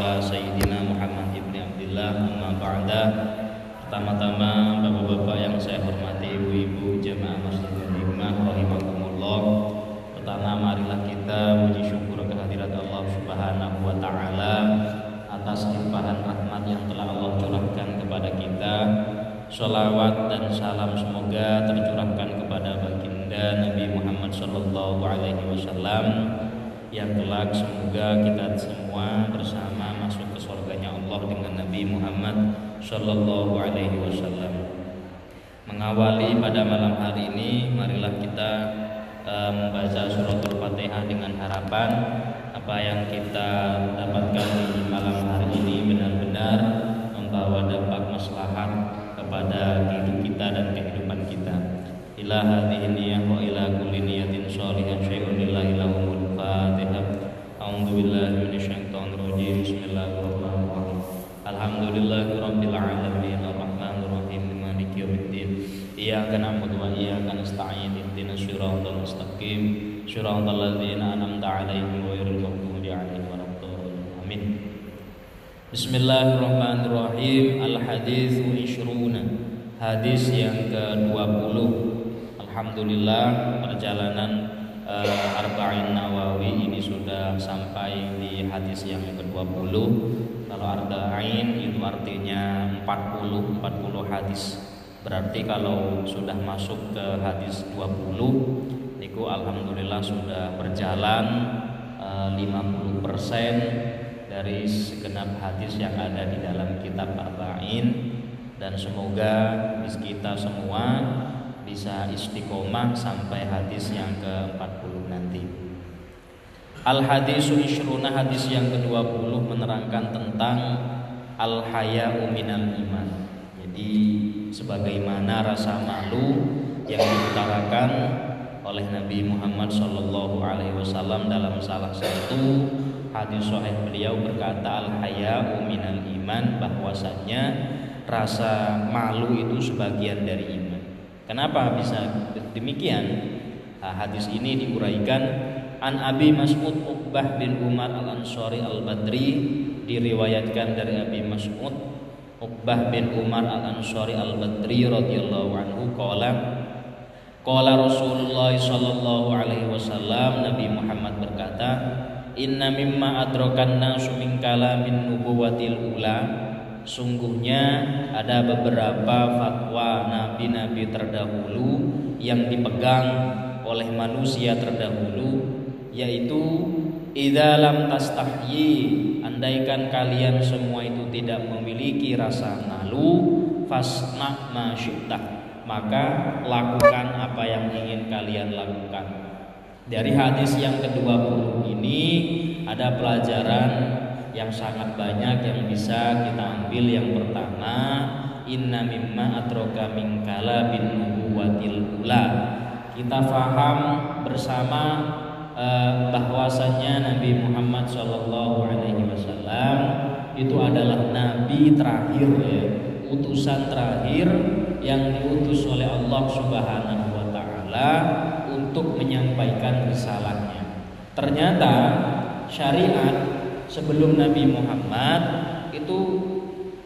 ala sayyidina Muhammad ibn Abdullah amma ba'da Pertama-tama Bapak-bapak yang saya hormati Ibu-ibu jemaah Masjidil Hikmah rahimakumullah. Pertama marilah kita puji syukur kehadirat Allah Subhanahu wa taala atas limpahan rahmat yang telah Allah curahkan kepada kita. Salawat dan salam semoga tercurahkan kepada baginda Nabi Muhammad sallallahu alaihi wasallam yang kelak semoga kita semua bersama masuk ke surganya Allah dengan Nabi Muhammad sallallahu alaihi wasallam. Mengawali pada malam hari ini marilah kita uh, membaca suratul Fatihah dengan harapan apa yang kita dapatkan di malam hari ini benar-benar membawa dampak maslahat kepada diri kita dan kehidupan kita. Ila niyyah wa ila kulli niyatin shalihan syai'un lahumul Fatihah. A'udzu billahi minasyaitonir rajim. Bismillahirrahmanirrahim. Alhamdulillahirabbil alamin arrahmanir rahim maliki yaumiddin. Iyyaka na'budu wa iyyaka nasta'in ihdinas siratal mustaqim siratal ladzina an'amta 'alaihim ghairil maghdubi 'alaihim waladdallin. Amin. Bismillahirrahmanirrahim. Al-hadis 20. Hadis yang ke-20. Alhamdulillah perjalanan uh, Arba'in Nawawi ini sudah sampai di hadis yang ke-20. Kalau Arba'in itu artinya 40 40 hadis. Berarti kalau sudah masuk ke hadis 20 niku alhamdulillah sudah berjalan uh, 50% dari segenap hadis yang ada di dalam kitab Arba'in dan semoga kita semua bisa istiqomah sampai hadis yang ke-40 nanti. Al hadisu isyruna hadis yang ke-20 menerangkan tentang al haya'u minal iman. Jadi sebagaimana rasa malu yang diutarakan oleh Nabi Muhammad Shallallahu Alaihi Wasallam dalam salah satu hadis sahih beliau berkata al haya'u minal iman bahwasanya rasa malu itu sebagian dari iman. Kenapa bisa demikian? Hadis ini diuraikan An Abi Mas'ud Uqbah bin Umar Al Ansari Al Badri diriwayatkan dari Abi Mas'ud Uqbah bin Umar Al Ansari Al Badri radhiyallahu anhu qala Qala Rasulullah sallallahu alaihi wasallam Nabi Muhammad berkata Inna mimma adrakan nasu min kalamin nubuwatil ula Sungguhnya ada beberapa fatwa nabi-nabi terdahulu yang dipegang oleh manusia terdahulu yaitu idza lam tastahyi andaikan kalian semua itu tidak memiliki rasa malu fasna ma maka lakukan apa yang ingin kalian lakukan. Dari hadis yang ke-20 ini ada pelajaran yang sangat banyak yang bisa kita ambil. Yang pertama inna mimma atroka min kala bin nubuwatil ula. Kita faham bersama eh, bahwasanya Nabi Muhammad Shallallahu Alaihi Wasallam itu adalah nabi terakhir ya. Utusan terakhir yang diutus oleh Allah Subhanahu wa taala untuk menyampaikan risalahnya. Ternyata syariat sebelum Nabi Muhammad itu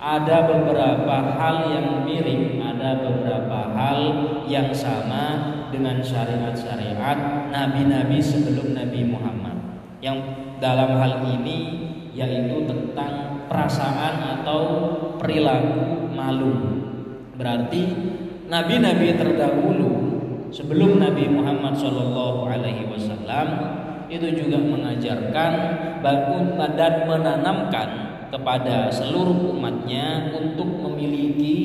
ada beberapa hal yang mirip, ada beberapa hal yang sama dengan syariat-syariat nabi-nabi sebelum Nabi Muhammad. Yang dalam hal ini yaitu tentang perasaan atau perilaku malu. Berarti nabi-nabi terdahulu sebelum Nabi Muhammad wasallam itu juga mengajarkan dan menanamkan kepada seluruh umatnya untuk memiliki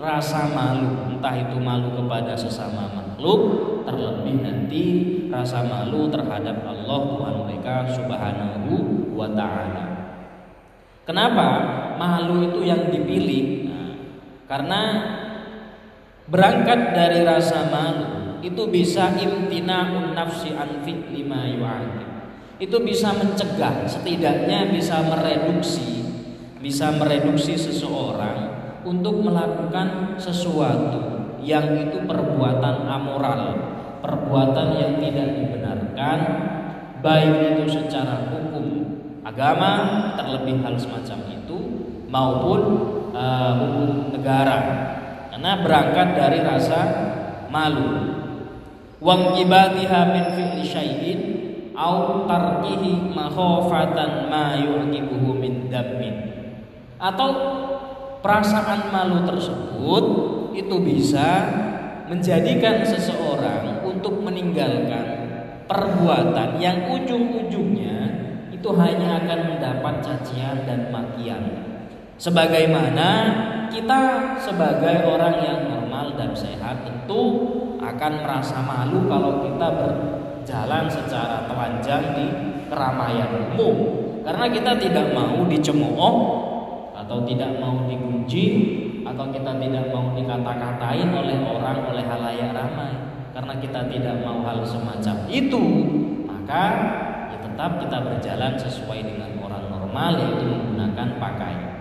rasa malu. Entah itu malu kepada sesama makhluk terlebih nanti rasa malu terhadap Allah Tuhan mereka subhanahu wa ta'ala. Kenapa malu itu yang dipilih? Nah, karena berangkat dari rasa malu itu bisa imtina'un nafsi an fi'li ma Itu bisa mencegah, setidaknya bisa mereduksi, bisa mereduksi seseorang untuk melakukan sesuatu yang itu perbuatan amoral, perbuatan yang tidak dibenarkan, baik itu secara hukum agama terlebih hal semacam itu maupun uh, hukum negara. Karena berangkat dari rasa malu wang ibadiha min fi'li syai'in au tarkihi makhofatan ma yu'qibuhu min dammin atau perasaan malu tersebut itu bisa menjadikan seseorang untuk meninggalkan perbuatan yang ujung-ujungnya itu hanya akan mendapat cacian dan makian. Sebagaimana kita sebagai orang yang normal dan sehat tentu akan merasa malu kalau kita berjalan secara telanjang di keramaian umum karena kita tidak mau dicemooh atau tidak mau dikunci atau kita tidak mau dikata-katain oleh orang oleh halayak ramai. Karena kita tidak mau hal semacam itu maka ya tetap kita berjalan sesuai dengan orang normal yaitu menggunakan pakaian.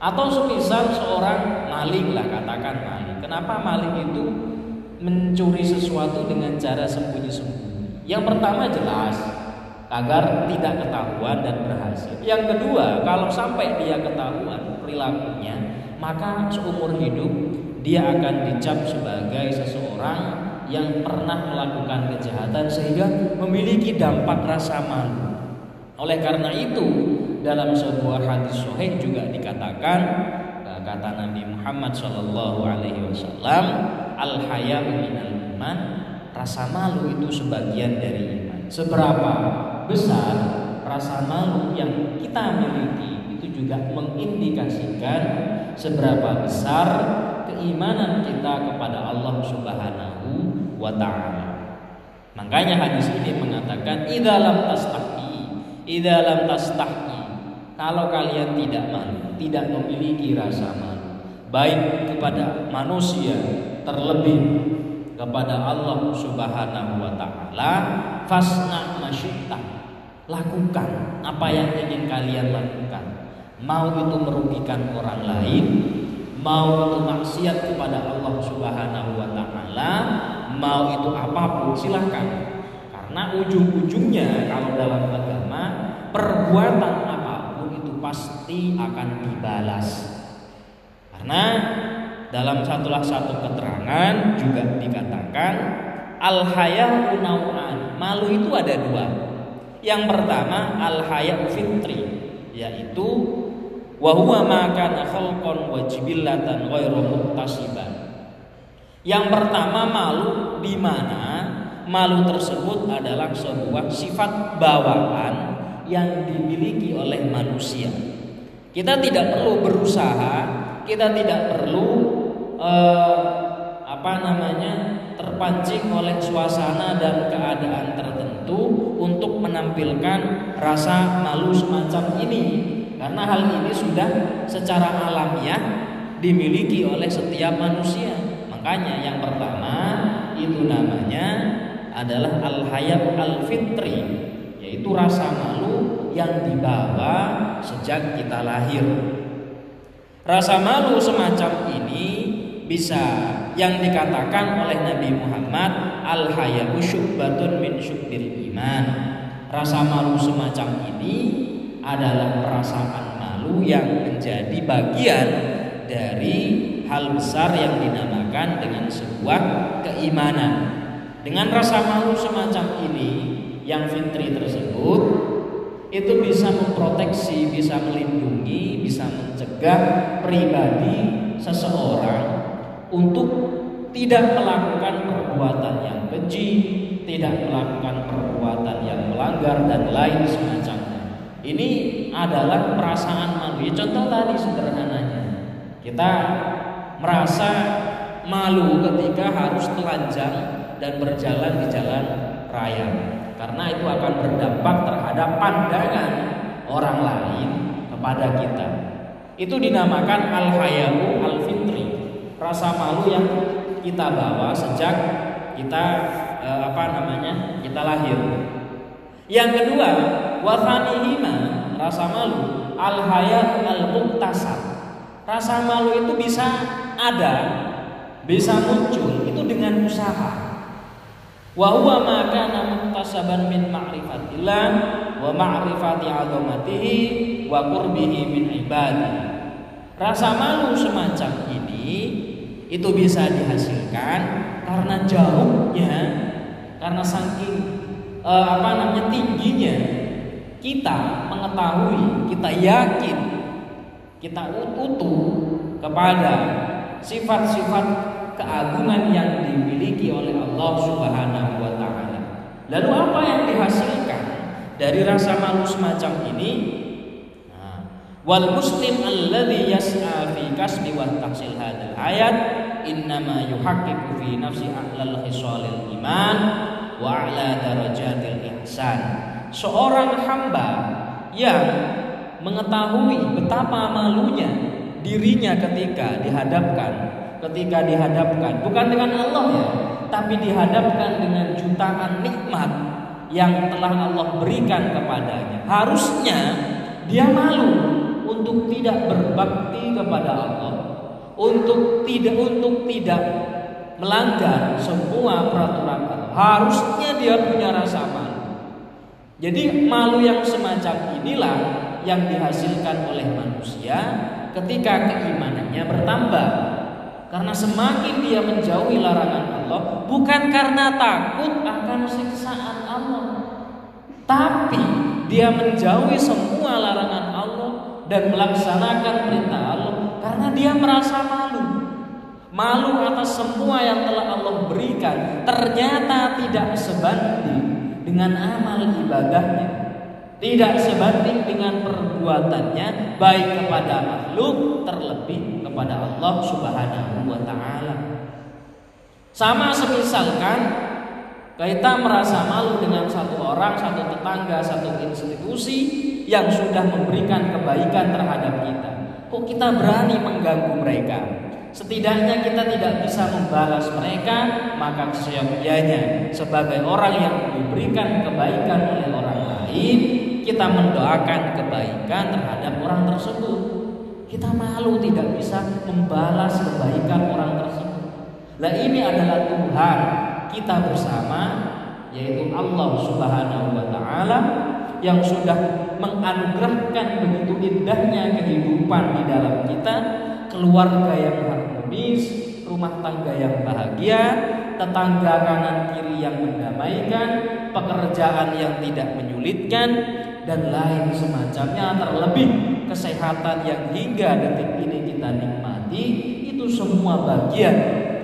Atau semisal seorang maling lah katakan maling. Kenapa maling itu mencuri sesuatu dengan cara sembunyi-sembunyi yang pertama jelas agar tidak ketahuan dan berhasil. Yang kedua, kalau sampai dia ketahuan perilakunya, maka seumur hidup dia akan dicap sebagai seseorang yang pernah melakukan kejahatan sehingga memiliki dampak rasa malu. Oleh karena itu, dalam sebuah hadis sahih juga dikatakan eh, kata Nabi Muhammad Shallallahu Alaihi Wasallam, al haya minal iman, rasa malu itu sebagian dari iman. Seberapa besar rasa malu yang kita miliki itu juga mengindikasikan seberapa besar keimanan kita kepada Allah Subhanahu wa taala. Makanya hadis ini mengatakan idalam tastahi, idalam tastahi. Kalau kalian tidak malu, tidak memiliki rasa malu, baik kepada manusia terlebih kepada Allah Subhanahu wa taala, fasna masyita. Lakukan apa yang ingin kalian lakukan mau itu merugikan orang lain, mau itu maksiat kepada Allah Subhanahu wa taala, mau itu apa pun silahkan. Karena ujung-ujungnya kalau dalam agama perbuatan apa pun itu pasti akan dibalas. Karena dalam satulah satu keterangan juga dikatakan al haya. Malu itu ada dua. Yang pertama al haya fitri, yaitu wa huwa ma kana khalqan wa jibillatan ghairu muttasiban. Yang pertama malu di mana malu tersebut adalah sebuah sifat bawaan yang dimiliki oleh manusia. Kita tidak perlu berusaha, kita tidak perlu eh, apa namanya terpancing oleh suasana dan keadaan tertentu untuk menampilkan rasa malu semacam ini karena hal ini sudah secara alamiah dimiliki oleh setiap manusia. Makanya yang pertama itu namanya adalah al-hayat al-fitri, yaitu rasa malu yang dibawa sejak kita lahir. Rasa malu semacam ini bisa yang dikatakan oleh Nabi Muhammad al-hayatu syubbatun min syubbil iman. Rasa malu semacam ini adalah perasaan malu yang menjadi bagian dari hal besar yang dinamakan dengan sebuah keimanan. Dengan rasa malu semacam ini yang fitri tersebut itu bisa memproteksi, bisa melindungi, bisa mencegah pribadi seseorang untuk tidak melakukan perbuatan yang keji, tidak melakukan perbuatan yang melanggar dan lain semacamnya. Ini adalah perasaan malu. Ya, contoh tadi sederhananya. Kita merasa malu ketika harus telanjang dan berjalan di jalan raya. Karena itu akan berdampak terhadap pandangan orang lain kepada kita. Itu dinamakan al-hayau. Rasa malu yang kita bawa sejak kita eh, apa namanya? kita lahir. Yang kedua, wafanihima rasa malu al al muktasab rasa malu itu bisa ada bisa muncul itu dengan usaha wa huwa ma kana muktasaban min ma'rifatillah wa ma'rifati 'azamatihi wa qurbihi min ibadihi. Rasa malu semacam ini itu bisa dihasilkan karena jauhnya karena saking eh, apa namanya tingginya kita mengetahui, kita yakin, kita utuh kepada sifat-sifat keagungan yang dimiliki oleh Allah Subhanahu wa taala. Lalu apa yang dihasilkan dari rasa malu semacam ini? Wal muslim alladhi yas'a fi kasbi wa tahsil hadzal ayat innama yuhaqqiqu fi nafsi a'lal khisalil iman wa a'la darajatil ihsan. Seorang hamba yang mengetahui betapa malunya dirinya ketika dihadapkan ketika dihadapkan bukan dengan Allah ya tapi dihadapkan dengan jutaan nikmat yang telah Allah berikan kepadanya harusnya dia malu untuk tidak berbakti kepada Allah untuk tidak untuk tidak melanggar semua peraturan Allah harusnya dia punya rasa malu jadi malu yang semacam inilah yang dihasilkan oleh manusia ketika keimanannya bertambah. Karena semakin dia menjauhi larangan Allah bukan karena takut akan siksaan Allah, tapi dia menjauhi semua larangan dan melaksanakan perintah Allah karena dia merasa malu. Malu atas semua yang telah Allah berikan ternyata tidak sebanding dengan amal ibadahnya tidak sebanding dengan perbuatannya baik kepada makhluk terlebih kepada Allah Subhanahu wa taala. Sama semisalkan kita merasa malu dengan satu orang, satu tetangga, satu institusi yang sudah memberikan kebaikan terhadap kita. Kok kita berani mengganggu mereka? Setidaknya kita tidak bisa membalas mereka, maka seyogyanya sebagai orang yang diberikan kebaikan oleh orang lain, kita mendoakan kebaikan terhadap orang tersebut. Kita malu tidak bisa membalas kebaikan orang tersebut. Nah ini adalah Tuhan kita bersama yaitu Allah Subhanahu wa taala yang sudah menganugerahkan begitu indahnya kehidupan di dalam kita, keluarga yang harmonis, rumah tangga yang bahagia, tetangga kanan kiri yang mendamaikan, pekerjaan yang tidak menyulitkan, dan lain semacamnya. Terlebih kesehatan yang hingga detik ini kita nikmati itu semua bagian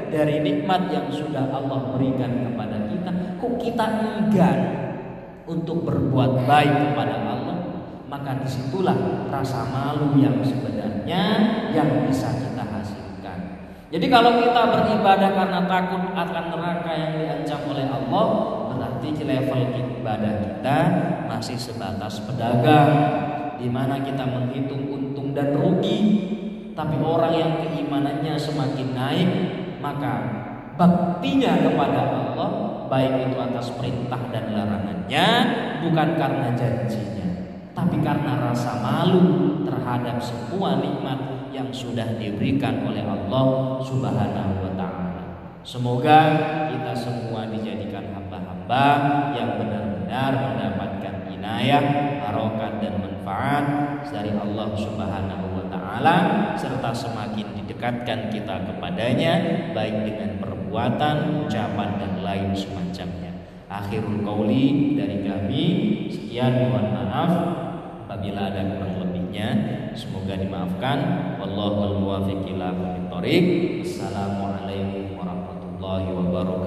dari nikmat yang sudah Allah berikan kepada kita. Kok kita enggan untuk berbuat baik kepada Allah maka di situlah rasa malu yang sebenarnya yang bisa kita hasilkan. Jadi kalau kita beribadah karena takut akan neraka yang diancam oleh Allah berarti level ibadah kita masih sebatas pedagang di mana kita menghitung untung dan rugi. Tapi orang yang keimanannya semakin naik maka baktinya kepada Allah baik itu atas perintah dan larangannya bukan karena janjinya tapi karena rasa malu terhadap semua nikmat yang sudah diberikan oleh Allah Subhanahu wa taala. Semoga kita semua dijadikan hamba-hamba yang benar-benar mendapatkan inayah, harokat dan manfaat dari Allah Subhanahu wa taala serta semakin didekatkan kita kepadanya baik dengan perbuatan, ucapan dan lain semacamnya. Akhirul qauli dari kami sekian mohon maaf apabila ada kurang lebihnya semoga dimaafkan. Wallahul muwafiq ila Assalamualaikum warahmatullahi wabarakatuh.